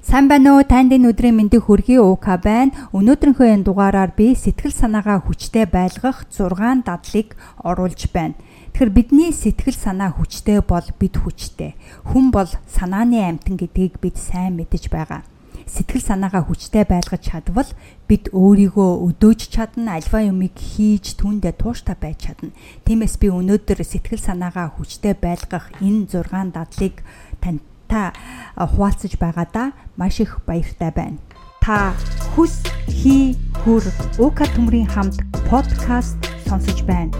Сайн байна уу? Танд энэ өдрийн мэндийг хүргэе уука байна. Өнөөдрийнхөө энэ дугаараар би сэтгэл санаагаа хүчтэй байлгах 6 дадлыг оруулж байна. Тэгэхээр бидний сэтгэл санаа хүчтэй бол бид хүчтэй. Хүн бол санааны амтан гэдгийг бид сайн мэдэж байгаа. Сэтгэл санаагаа хүчтэй байлгаж чадвал бид өөрийгөө өдөөж чадна, альва юмыг хийж түндэ тууштай байж чадна. Тиймээс би өнөөдөр сэтгэл санаагаа хүчтэй байлгах энэ 6 дадлыг та хуваалцаж байгаадаа маш их баяртай байна. Та хүс хий хүр уука төмрийн хамт подкаст сонсож байна.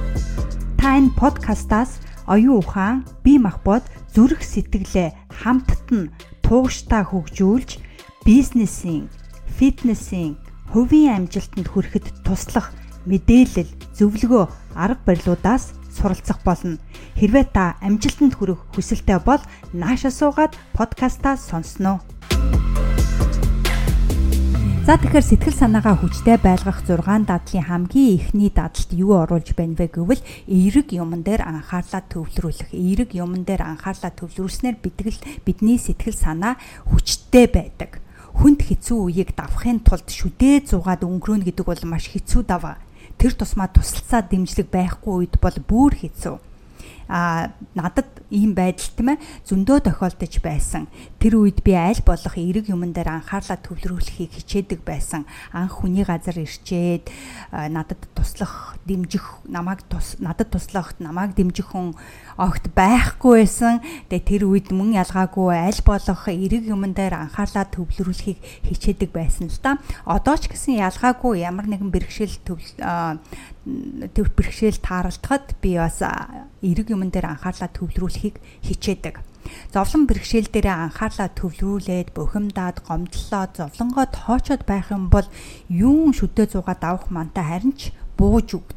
Та энэ подкастаас оюун ухаан, бие махбод, зүрх сэтгэлээ хамтд нь тууштай хөгжүүлж бизнесийн, фитнесийн, хувийн амжилтанд хүрэхэд туслах мэдээлэл, зөвлөгөө, арга барилуудаас суралцах болно. Хэрвээ та амжилтанд хүрэх хүсэлтэй бол нааша суугаад подкастаа сонсноо. За тэгэхээр сэтгэл санаагаа хүчтэй байлгах 6 дадлын хамгийн эхний дадалд юу оруулж байна вэ гэвэл эерэг юмн дээр анхаарлаа төвлөрүүлэх. Эерэг юмн дээр анхаарлаа төвлөрүүлснээр битгэл бидний сэтгэл санаа хүчтэй байдаг. Хүнд хэцүү үеийг давахын тулд шүдээ зугаад өнгөрөөнө гэдэг бол маш хэцүү даваа тэр тусмаа тусалцаа дэмжлэг байхгүй үед бол бүр хэцүү. А надад ийм байдал тийм ээ зөндөө тохиолдож байсан. Тэр үед би аль болох эерэг юмн дээр анхаарлаа төвлөрүүлэхийг хичээдэг байсан. Анх хүний газар ирчээд надад туслах, дэмжих, намайг тус надад туслах, намайг дэмжих хүн огт байхгүй байсан. Тэгээ тэр үед мөн ялгаагүй аль болох эерэг юмн дээр анхаарлаа төвлөрүүлэхийг хичээдэг байсан л да. Одоо ч гэсэн ялгаагүй ямар нэгэн бэрхшээл төв бэрхшээл тааралдахад би бас эерэг юмн дээр анхаарлаа төвлөрүүлэхийг хичээдэг. Зовлон бэрхшээл дээр анхаарлаа төвлөрүүлээд бухимдаад гомдлоо зовлонгоо тоочод байх юм бол юун шүдээ зугаад авах мантай харин ч бууж өгдөг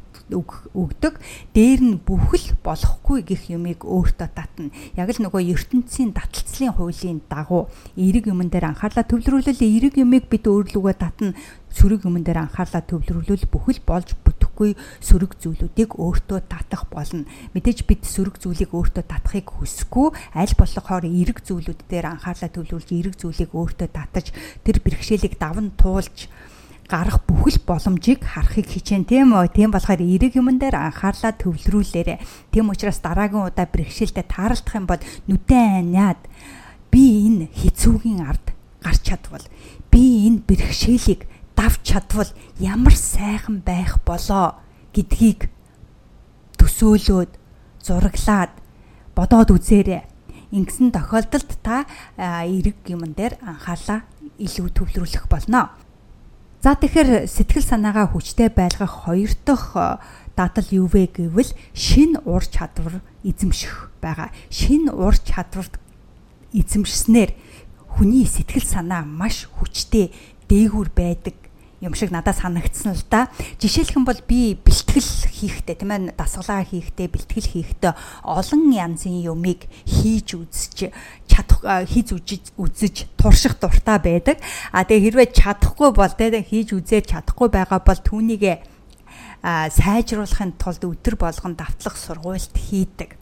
өгдөг. Дээр нь бүхэл болохгүй гэх юмыг өөртөө татна. Яг л нөгөө ертөнцийн таталцлын хуулийн дагуу эерэг юмн дээр анхаарлаа төвлөрүүлэл эерэг юмыг бид өөрлөгөө татна. Сөрөг юмн дээр анхаарлаа төвлөрүүлвэл бүхэл болж бүтэхгүй сөрөг зүйлүүдийг өөртөө татах болно. Мэдээж бид сөрөг зүйлийг өөртөө татахыг хүсэхгүй аль болохоор эерэг зүйлүүд дээр анхаарлаа төвлөрүүлж эерэг зүйлийг өөртөө татаж тэр бэрхшээлийг давн туулж гарах бүхэл боломжийг харахыг хичээн тийм үү. Тийм болохоор эерэг юмн дээр анхаарлаа төвлөрүүлээрэ. Тийм учраас дараагийн удаа бэрхшээлтэй тааралдах юм бол нүдэн аниад би энэ хэцүүгийн ард гарч чадвал би энэ бэрхшээлийг давж чадвал ямар сайхан байх болоо гэдгийг төсөөлөөд зураглаад бодоод үзээрэй. Ингэсэн тохиолдолд та эерэг юмн дээр анхаалаа илүү төвлөрүүлэх болно. За тэгэхээр сэтгэл санаагаа хүчтэй байлгах хоёр дахь дадал юу вэ гэвэл шин ур чадвар эзэмших байгаа. Шин ур чадварт эзэмшснээр хүний сэтгэл санаа маш хүчтэй дээгүр байдаг юм шиг надад санагдсан л да. Жишээлх юм бол би бэлтгэл хийхдээ тийм ээ дасгалаа хийхдээ бэлтгэл хийхдээ олон янзын юмыг хийж үзэж чадах хийж үзэж үзэж турших дуртай байдаг. А тэгээ хэрвээ чадахгүй бол тэгээ хийж үзээд чадахгүй байгаа бол түүнийг сайжруулахын тулд өдөр болгон давтлах сургуульд хийдэг.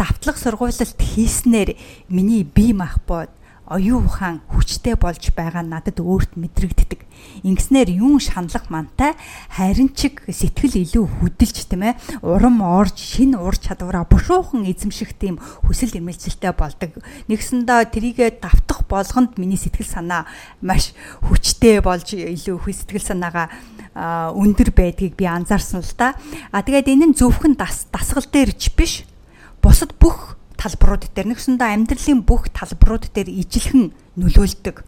Давтлах сургуулилт хийснээр миний бие махбод оюун ухаан хүчтэй болж байгаа надад өөрт мэдрэгддэг. Ингэснээр юун шаналх мантай харин ч сэтгэл илүү хөдөлж тийм ээ урам орж шин ур чадвараа бушуухан эзэмших тийм хүсэл эмээлцэлтэй болдог. Нэгсэндээ трийгээ давтах болгонд миний сэтгэл санаа маш хүчтэй болж илүү сэтгэл санаагаа өндөр байдгийг би анзаарсан л да. А тэгээд энэ нь зөвхөн дасгал дээр ч биш бусад бүх талбарууд дээр нэгсэндээ амьдралын бүх талбарууд дээр ижилхэн нөлөөлдөг.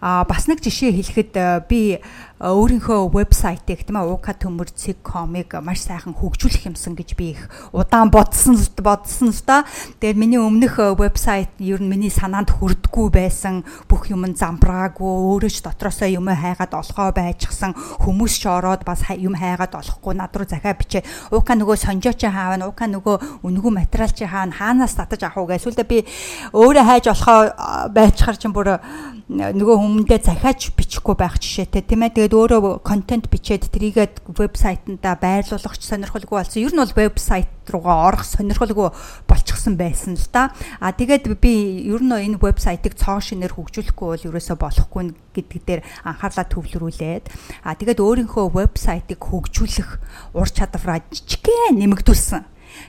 А бас нэг жишээ хэлэхэд би өөрийнхөө вебсайтыг тийм ээ уука төмөр.com-ыг маш сайхан хөгжүүлэх юмсан гэж би их удаан бодсон л бодсон л да. Тэгээд миний өмнөх вебсайт ер нь миний санаанд хүрдггүй байсан бүх юм замбраагүй өөрөө ч дотроосоо юм хайгаад олохоо байжсан хүмүүс ч ороод бас юм хайгаад олохгүй над руу захиа бичээ. Уука нөгөө сонжооч хаавна уука нөгөө үнгүү материал чи хаана хаанаас татаж авах уу гэсэн. Эсвэл би өөрөө хайж олохоо байцхаар чинь бүр нөгөө хүмүүндээ захиаж бичихгүй байх жишээтэй тийм ээ. Тэгээд өөрөө контент бичээд трийгээд вебсайтанда байрлуулах сонирхолгүй болсон. Ер нь бол вебсайт руугаа орох сонирхолгүй болчихсон байсан л да. А тэгээд би ер нь энэ вебсайтыг цоо шинээр хөгжүүлэхгүй бол ерөөсөө болохгүй гэдэг дээр анхаарлаа төвлөрүүлээд а тэгээд өөрийнхөө вебсайтыг хөгжүүлэх ур чадвараа жижигхэн нэмэгдүүлсэн.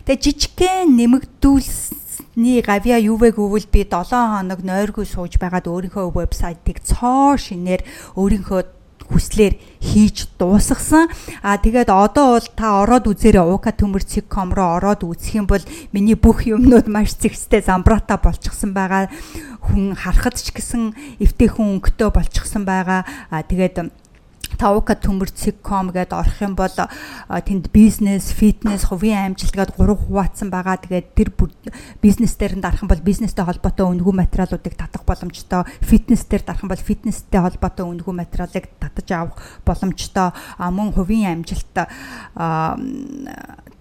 Тэгээ жижигхэн нэмэгдүүлсний гавья юу вэ гэвэл би 7 хоног нойргүй сууж байгаад өөрийнхөө вебсайтыг цоо шинээр өөрийнхөө хүслээр хийж дуусгасан. А тэгээд одоо бол та ороод үзээрэй уука төмөрцг.com руу ороод үзэх юм бол миний бүх юмнууд маш зэгцтэй замбраата болчихсон байгаа. Хүн харахад ч гэсэн эвтэйхэн өнгөтэй болчихсон байгаа. А тэгээд тавка төмөрцг.com гэдээ орох юм бол тэнд бизнес, фитнес, хувийн амжилт гэдээ гурав хуваацсан байгаа. Тэгээд тэр бизнес дээр нь дарах юм бол бизнестэй холбоотой үнэгүй материалуудыг татах боломжтой. Фитнес дээр дарах юм бол фитнестэй холбоотой үнэгүй материалыг татаж авах боломжтой. Мөн хувийн амжилт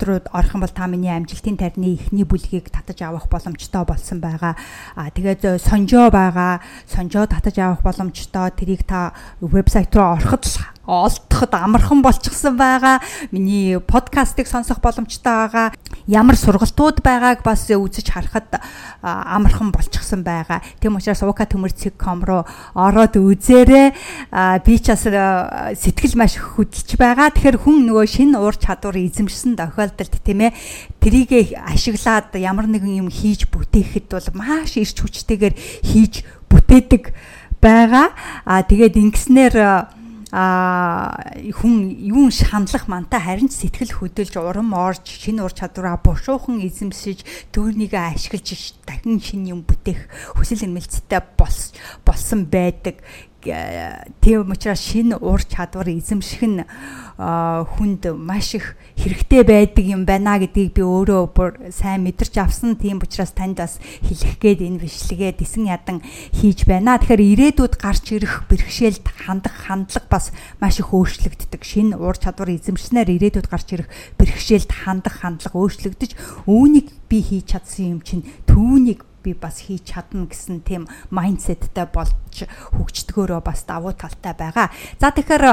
руу орох юм бол та миний амжилтын тарины эхний бүлгийг татаж авах боломжтой болсон байгаа. А тэгээд сонжоо байгаа. Сонжоо татаж авах боломжтой. Тэрийг та вебсайт руу ороход олдоход амархан болчихсон байгаа. Миний подкастыг сонсох боломжтой байгаа. Ямар сургалтууд байгааг бас үзэж харахад амархан болчихсон байгаа. Тэм учраас уука төмөрцг.com руу ороод үзээрэй. Би ч бас сэтгэл маш хөдөлж байгаа. Тэгэхээр хүн нөгөө шинэ уур чадвар эзэмшсэн тохиолдолд тийм ээ трийг ашиглаад ямар нэгэн юм хийж бүтээхэд бол маш ирч хүчтэйгээр хийж бүтээдэг байгаа. А тэгээд ингэснээр а хүн юун шаналх манта харин ч сэтгэл хөдлөж урам орж шинэ ур чадвараа бушуухан эзэмшиж түүнийг ашиглаж дахин шинэ юм бүтээх хүсэл эрмэлзэлтэй болсон байдаг тийм учраас шинэ ур чадвар эзэмших нь хүнд маш их хэрэгтэй байдаг юм байна гэдгийг би өөрөө бүр сайн мэдэрч авсан. Тийм учраас танд бас хэлэх гээд энэ бичлэгээ дисэн ядан хийж байна. Тэгэхээр ирээдүйд гарч ирэх бэрхшээлд хандах хандлага бас маш их өөрчлөгддөг. Шинэ ур чадвар эзэмшснээр ирээдүйд гарч ирэх бэрхшээлд хандах хандлага өөрчлөгдөж үүнийг би хийж чадсан юм чинь түүнийг би бас хийж чадна гэсэн тийм майндсеттэй болж хөгждгөөрөө бас давуу талтай байгаа. За тэгэхээр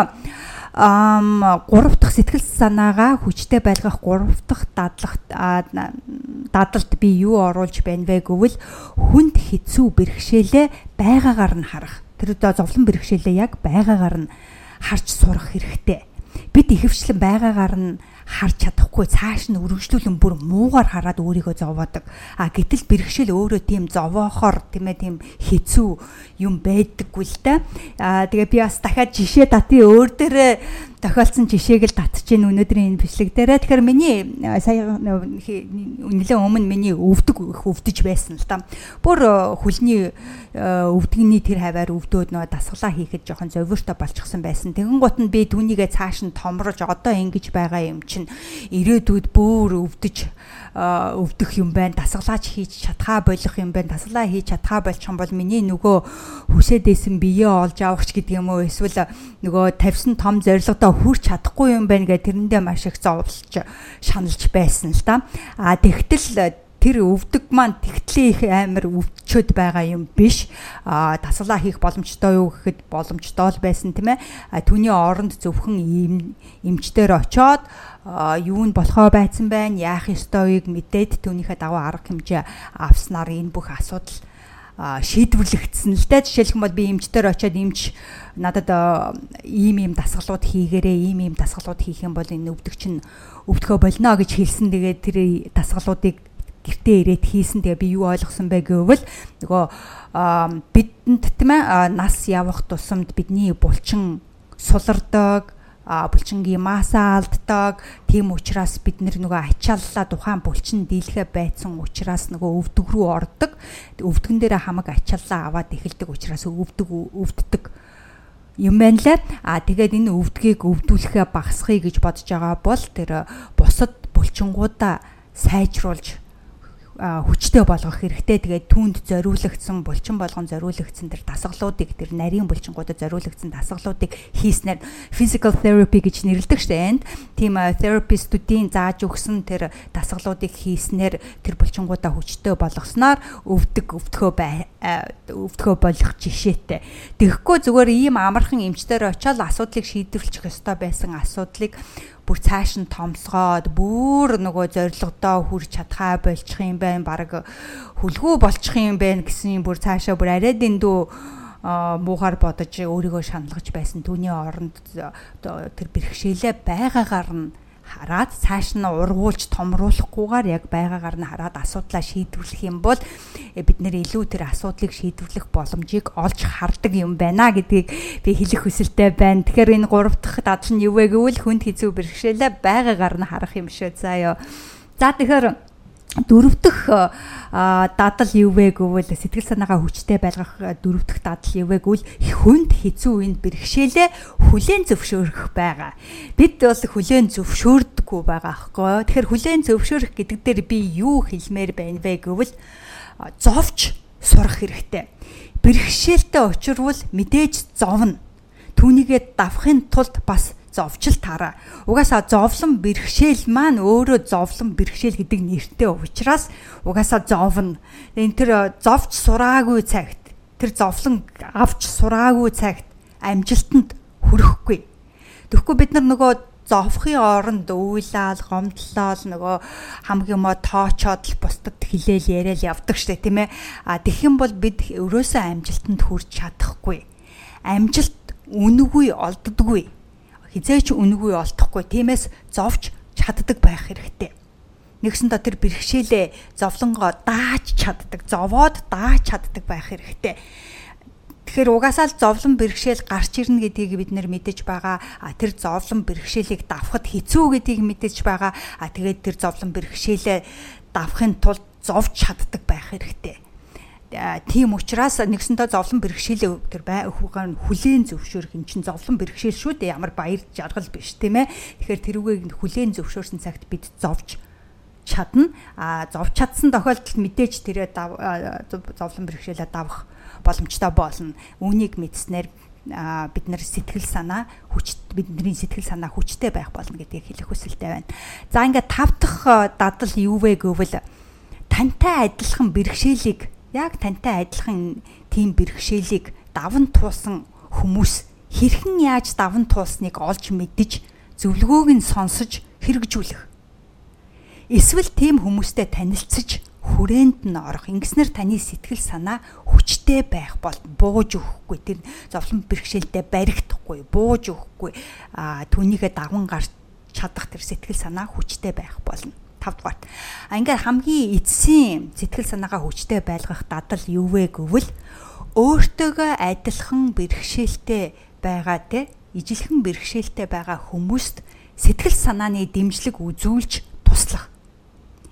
3 дахь сэтгэл санаагаа хүчтэй байлгах 3 дахь дадлах дадлалд би юу оруулж байна вэ гэвэл хүнд хэцүү бэрхшээлээ байгаагаар нь харах. Тэр одоо зовлон бэрхшээлээ яг байгаагаар нь харж сурах хэрэгтэй. Бид ихэвчлэн байгаагаар нь харж чадахгүй цааш нь өргөжлүүлэн бүр муугар хараад өөрийгөө зовоодаг. А гэтэл бэрхшээл өөрөө тийм зовоохоор тийм ээ тийм хэцүү юм байдаггүй л да. А тэгээ би бас дахиад жишээ татъя өөр дээрээ тохиолдсон жишээг л татж гин өнөөдрийн энэ бичлэг дээрээ. Тэгэхээр миний сая нэлээд өмнө миний өвдөг өвдөж байсан л да. Бүр хүлний өвдгний тэр хаваар өвдөөд нөө дасгалаа хийхэд жоохон зовиртой болчихсон байсан. Тэгэн гут нь би түүнийгээ цааш нь томрож одоо ингэж байгаа юм чинь ирээдүйд бүр өвдөж өвдөх юм байна. Дасгалаач хийж чадхаа болох юм байна. Дасгалаа хийж чадхаа болчих юм бол миний нөгөө хүсэдээсэн биеэ олж авахч гэдэг юм уу эсвэл нөгөө тавьсан том зорилгодоо хүрч чадахгүй юм байна гэх тэрэндээ маш их зовлож шаналж байсан л да. А тэгтэл тэр өвдөг маань тэгтлээ их амар өвчөөд байгаа юм биш. А дасгалаа хийх боломжтой юу гэхэд боломжтой л байсан тийм ээ. Түүний оронд зөвхөн эмчдэр очоод юу нь болохоо байцсан байна, яах ёстойг мэдээд түүнийхээ даваа арга хэмжээ авснаар энэ бүх асуудал шийдвэрлэгдсэн л дээ. Жишээлх юм бол би эмчтэр очиод эмч надад ийм ийм дасгалууд хийгээрээ, ийм ийм дасгалууд хийх юм бол энэ өвдөгч нь өвдөхөө болно гэж хэлсэн. Тэгээд тэр дасгалуудыг гэртээ ирээд хийсэн. Тэгээ би юу ойлгосон бэ гэвэл нөгөө бидэнд тийм ээ нас явах тусамд бидний булчин сулардаг булчингийн масаа алддаг. Тийм учраас бид нөгөө ачааллаа тухайн булчин дийлхэ байцсан учраас нөгөө өвдөг рүү ордог. Өвдгөн дээр хамаг ачааллаа аваад эхэлдэг учраас өвдөг өвддөг юм байна лээ. А тэгээд энэ өвдгийг өвдүүлэхээ багасгахыг гэж бодож байгаа бол тэр бусад булчингуудаа сайжруулж хүчтэй болгох хэрэгтэй. Тэгээд түүнд зориулагдсан булчин болгон зориулагдсан тэр дасгалуудыг тэр нарийн булчингуудад зориулагдсан дасгалуудыг хийснээр physical therapy гэж нэрлэдэг штэ энд. Тийм therapist-уудын зааж өгсөн тэр дасгалуудыг хийснээр тэр булчингуудаа хүчтэй болгосноор өвдөг өвдөхөө өвдөхөө болох жишээтэй. Тэгэхгүй зүгээр ийм амархан эмчтэр очиод асуудлыг шийдвэрлэх ёстой байсан асуудлыг бүр цааш нь томсгоод бүр нөгөө зоригдоо хүрч чадхаа болчих юм байна баг хүлгүү болчих юм байна гэсэн бүр цаашаа бүр арай дэндүү муухаар бодож өөрийгөө шаналгаж байсан түүний оронд тэр бэрхшээлээ байгаагаар нь хараад цааш нь ургуулж томруулахгүйгээр яг байгаагаар нь хараад асуудлаа шийдвэрлэх юм бол э, бид нэр илүү тэр асуудлыг шийдвэрлэх боломжийг олж хардаг юм байна гэдгийг би хэлэх хүсэлтэй байна. Тэгэхээр энэ гурав дахь дадал нь юу вэ гэвэл хүнд хэцүү бэрхшээлээ байгаагаар нь харах юм шүү. За ёо. За тэгэхээр дөрөвдөх дадал юу вэ гэвэл сэтгэл санаагаа хүчтэй байлгах дөрөвдөх дадал юу вэ гэвэл хүнд хэцүү үенд бэрхшээлээ хүлээн зөвшөөрөх байгаа. Бид бол хүлээн зөвшөөрдөггүй байгаа аахгүй. Тэгэхээр хүлээн зөвшөөрөх гэдэг дээр би юу хэлмээр байна вэ гэвэл зовч сурах хэрэгтэй. Бэрхшээлтэй учрвал мэдээж зовно. Түүнийгээ давахын тулд бас зовчл таараа. Угаасаа зовлон бэрхшээл маань өөрөө зовлон бэрхшээл гэдэг нэртэй учраас угаасаа зовно. Энэ тэр э, зовч сураагүй цагт тэр зовлон авч сураагүй цагт амжилтанд хүрэхгүй. Тэгэхгүй бид нар нөгөө зовхын оронд уйлал, гомдлол нөгөө хамгийн мо тоочоод л бусдад хилээл яриад явдаг штэ тийм ээ. А тэгэх юм бол бид өрөөсөө амжилтанд хүрч чадахгүй. Амжилт үнэгүй олддоггүй хизээч үнэгүй олдохгүй. Тиймээс зовж чаддаг байх хэрэгтэй. Нэгсэндээ тэр бэрхшээлээ зовлонгоо дааж чаддаг, зовоод дааж чаддаг байх хэрэгтэй. Тэгэхээр угаасаа л зовлон бэрхшээл гарч ирнэ гэдгийг бид нэр мэдэж байгаа. А тэр зовлон бэрхшээлийг давхад хэцүү гэдгийг мэдэж байгаа. А тэгээд тэр зовлон бэрхшээлээ давахын тулд зовж чаддаг байх хэрэгтэй тийм учраас нэгсэнтэй зовлон бэрхшээлээ тэр бай хүүхэн хүлээн зөвшөөрөх юм чин зовлон бэрхшээл шүү дээ. Ямар баяр жаргал биш тийм ээ. Тэгэхээр тэрүүгийг хүлээн зөвшөөрсөн цагт бид зовж чадна. А зовж чадсан тохиолдолд мэдээж тэрэ зовлон бэрхшээлээ давах боломжтой болно. Үүнийг мэдснээр бид нар сэтгэл санаа хүч бидний сэтгэл санаа хүчтэй байх болно гэдгийг хэлэх хүсэлтэй байна. За ингээд тав дахь дадал юу вэ гэвэл тантай адилхан бэрхшээлийг яг тантай адилхан тийм бэрхшээлийг даван туусан хүмүүс хэрхэн яаж даван туусныг олж мэдэж зөвлөгөөг нь сонсож хэрэгжүүлэх. Эсвэл тийм хүмүүстэй танилцж хүрээнд нь орох. Ингэснээр таны сэтгэл санаа хүчтэй байх бол бууж өгөхгүй. Тэр зовлон бэрхшээлтэй баригдахгүй, бууж өгөхгүй. Аа түүнийгээ даван гарч чадах тэр сэтгэл санаа хүчтэй байх болно. 5 дугаарт. А ингээд хамгийн эцсийн сэтгэл санаагаа хүчтэй байлгах дадал юу вэ гэвэл өөртөөгөө адилхан бэрхшээлтэй байгаа те ижилхэн бэрхшээлтэй байгаа хүмүүст сэтгэл санааны дэмжлэг үзүүлж туслах.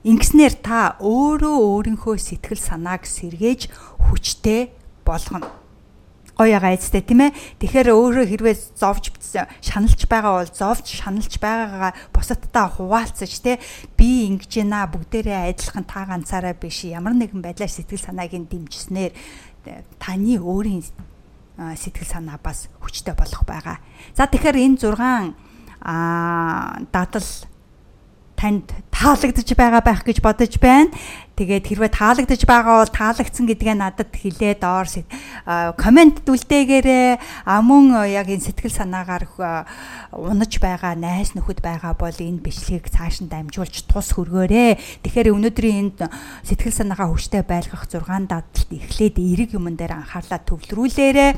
Ингэснээр та өөрөө өөрийнхөө сэтгэл санааг сэргээж хүчтэй болгоно гоё байгаа эцтэй тийм ээ. Тэгэхээр өөрөө хэрвээ зовж шаналж байгаа бол зовж шаналж байгаагаа бусадтай хуваалцаж тий би ингэж байна бүгдээрээ адилхан та ганцаараа биш ямар нэгэн байдлаар сэтгэл санааг нь дэмжснээр таны өөрийн сэтгэл санаа бас хүчтэй болох байгаа. За тэгэхээр энэ 6 а дадал танд таалагдж байгаа байх гэж бодож байна. Тэгээд хэрвээ таалагдж байгаа бол таалагдсан гэдгээ надад хэлээ доор комент дүлдээгээрээ мөн яг энэ сэтгэл санаагаар унаж байгаа найс нөхөд байгаа бол энэ бичлэгийг цааш нь дамжуулж тус хөргөөрэй. Тэгэхээр өнөөдрийн энд сэтгэл санаагаа хүчтэй байлгах 6 дадлт эхлээд эерэг юмн дээр анхаарлаа төвлөрүүлээрэй.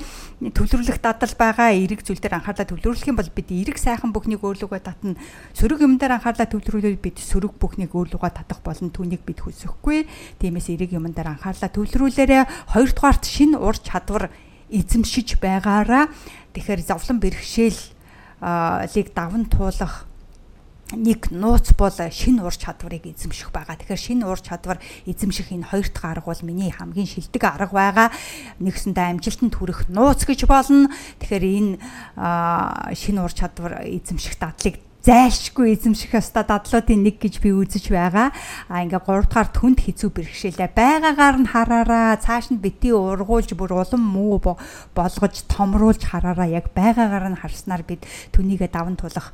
Төвлөрүүлэх дадал байгаа эерэг зүйл дээр анхаарлаа төвлөрүүлэх юм бол бид эерэг сайхан бүхнийг өөрлөгөө татна. Сөрөг юм дээр анхаарлаа төвлөрүүлээд бид сөрөг бүхнийг өөрлөгөө татах болон түүнийг бид хүсэхгүй хэрэггүй. Тиймээс эерэг юмн дээр анхаарлаа төвлөрүүлээрэ хоёрдугаарт шин ур чадвар эзэмшиж байгаараа тэгэхээр зовлон бэрхшээл лиг даван туулах нэг нууц бол шинэ ур чадварыг эзэмших байгаа. Тэгэхээр шинэ ур чадвар эзэмших энэ хоёр дахь арга бол миний хамгийн шилдэг арга байгаа. Нэгсэндээ амжилтанд хүрэх нууц гэж болно. Тэгэхээр энэ шинэ ур чадвар эзэмших дадлыг зайлшгүй эзэмших ёстой дадлуудын нэг гэж би үзэж байгаа. А ингээ 3 дугаар түнд хэцүү бэрхшээлээ байгаагаар нь хараараа цааш нь бити ургуулж бүр улам муу болгож томруулж хараараа яг байгаагаар нь харснаар бид түүнийгээ даван тулах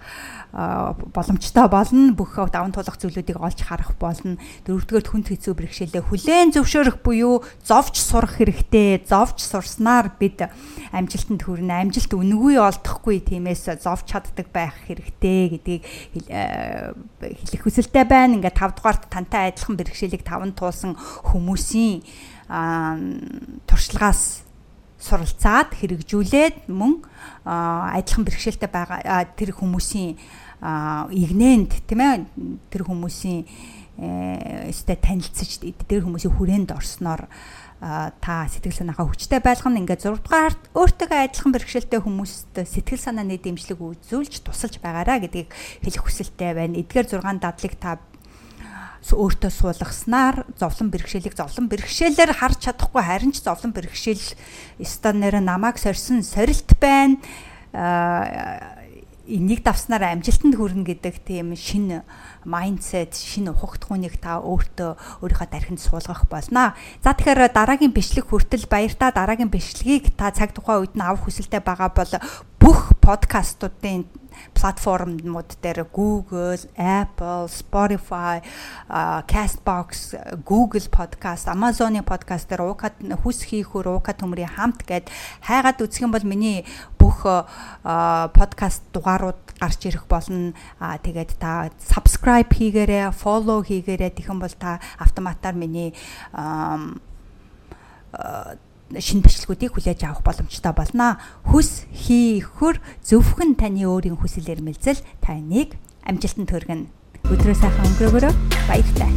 боломжтой болно. Бүх даван тулах зүйлүүдийг олж харах болно. Дөрөвдүгээр хүнд хэцүү бэрхшээлээ хүлээн зөвшөөрөх буюу зовж сурах хэрэгтэй. Зовж сурснаар бид амжилтанд хүрнэ. Амжилт үнэгүй олдохгүй тиймээс зовж чаддаг байх хэрэгтэй гэдгийг хэлэх хүсэлтэй байна. Ингээ 5 дугаарт тантай адилхан бэрхшээлийг таван туулсан хүмүүсийн туршлагаас суралцаад хэрэгжүүлээд мөн адилхан бэрхшээлтэй байгаа тэр хүмүүсийн игнэнд тийм ээ тэр хүмүүсийн өстэй танилцж тэр хүмүүсийн хүрээнд орсноор та сэтгэл санаагаа хүчтэй байлгана ингээд 6 дугаар өөртөө адилхан бэрхшээлтэй хүмүүст сэтгэл санааны дэмжлэг үзүүлж тусалж байгаараа гэдгийг хэлэх хүсэлтэй байна. Эдгээр 6 дадлыг та өөртөө суулгаснаар зовлон бэрхшээлийг зовлон бэрхшээлээр харж чадахгүй харин ч зовлон бэрхшээл станаар намайг сорьсон сорилт байна энийг давснаар амжилтанд хүрнэ гэдэг тийм шин майндсет, шин ухагтхууныг та өөртөө өөрийнхөө дархинд суулгах болно. За тэгэхээр дараагийн бичлэг хүртэл баяртай дараагийн бичлэгийг та цаг тухайн үед нь авах хүсэлтэй байгаа бол бүх подкастуудын платформуд дээр Google, Apple, Spotify, Castbox, Google Podcast, Amazon-ы podcast дээр уукад хүс хийхүр уукад төмрийн хамт гэд хайгаад үзэх юм бол миний бүх подкаст дугаарууд гарч ирэх болно. Тэгээд та subscribe хийгээрэй, follow хийгээрэй. Юм бол та автоматар миний шинэ бичлэгүүдийг хүлээж авах боломжтой болно. Хүс хийхүр зөвхөн таны өөрийн хүсэл эрмэлзэл таныг амжилтанд хүргэнэ. Өдрөө сайхан өнгөрөөгөөрэй. Баяртай.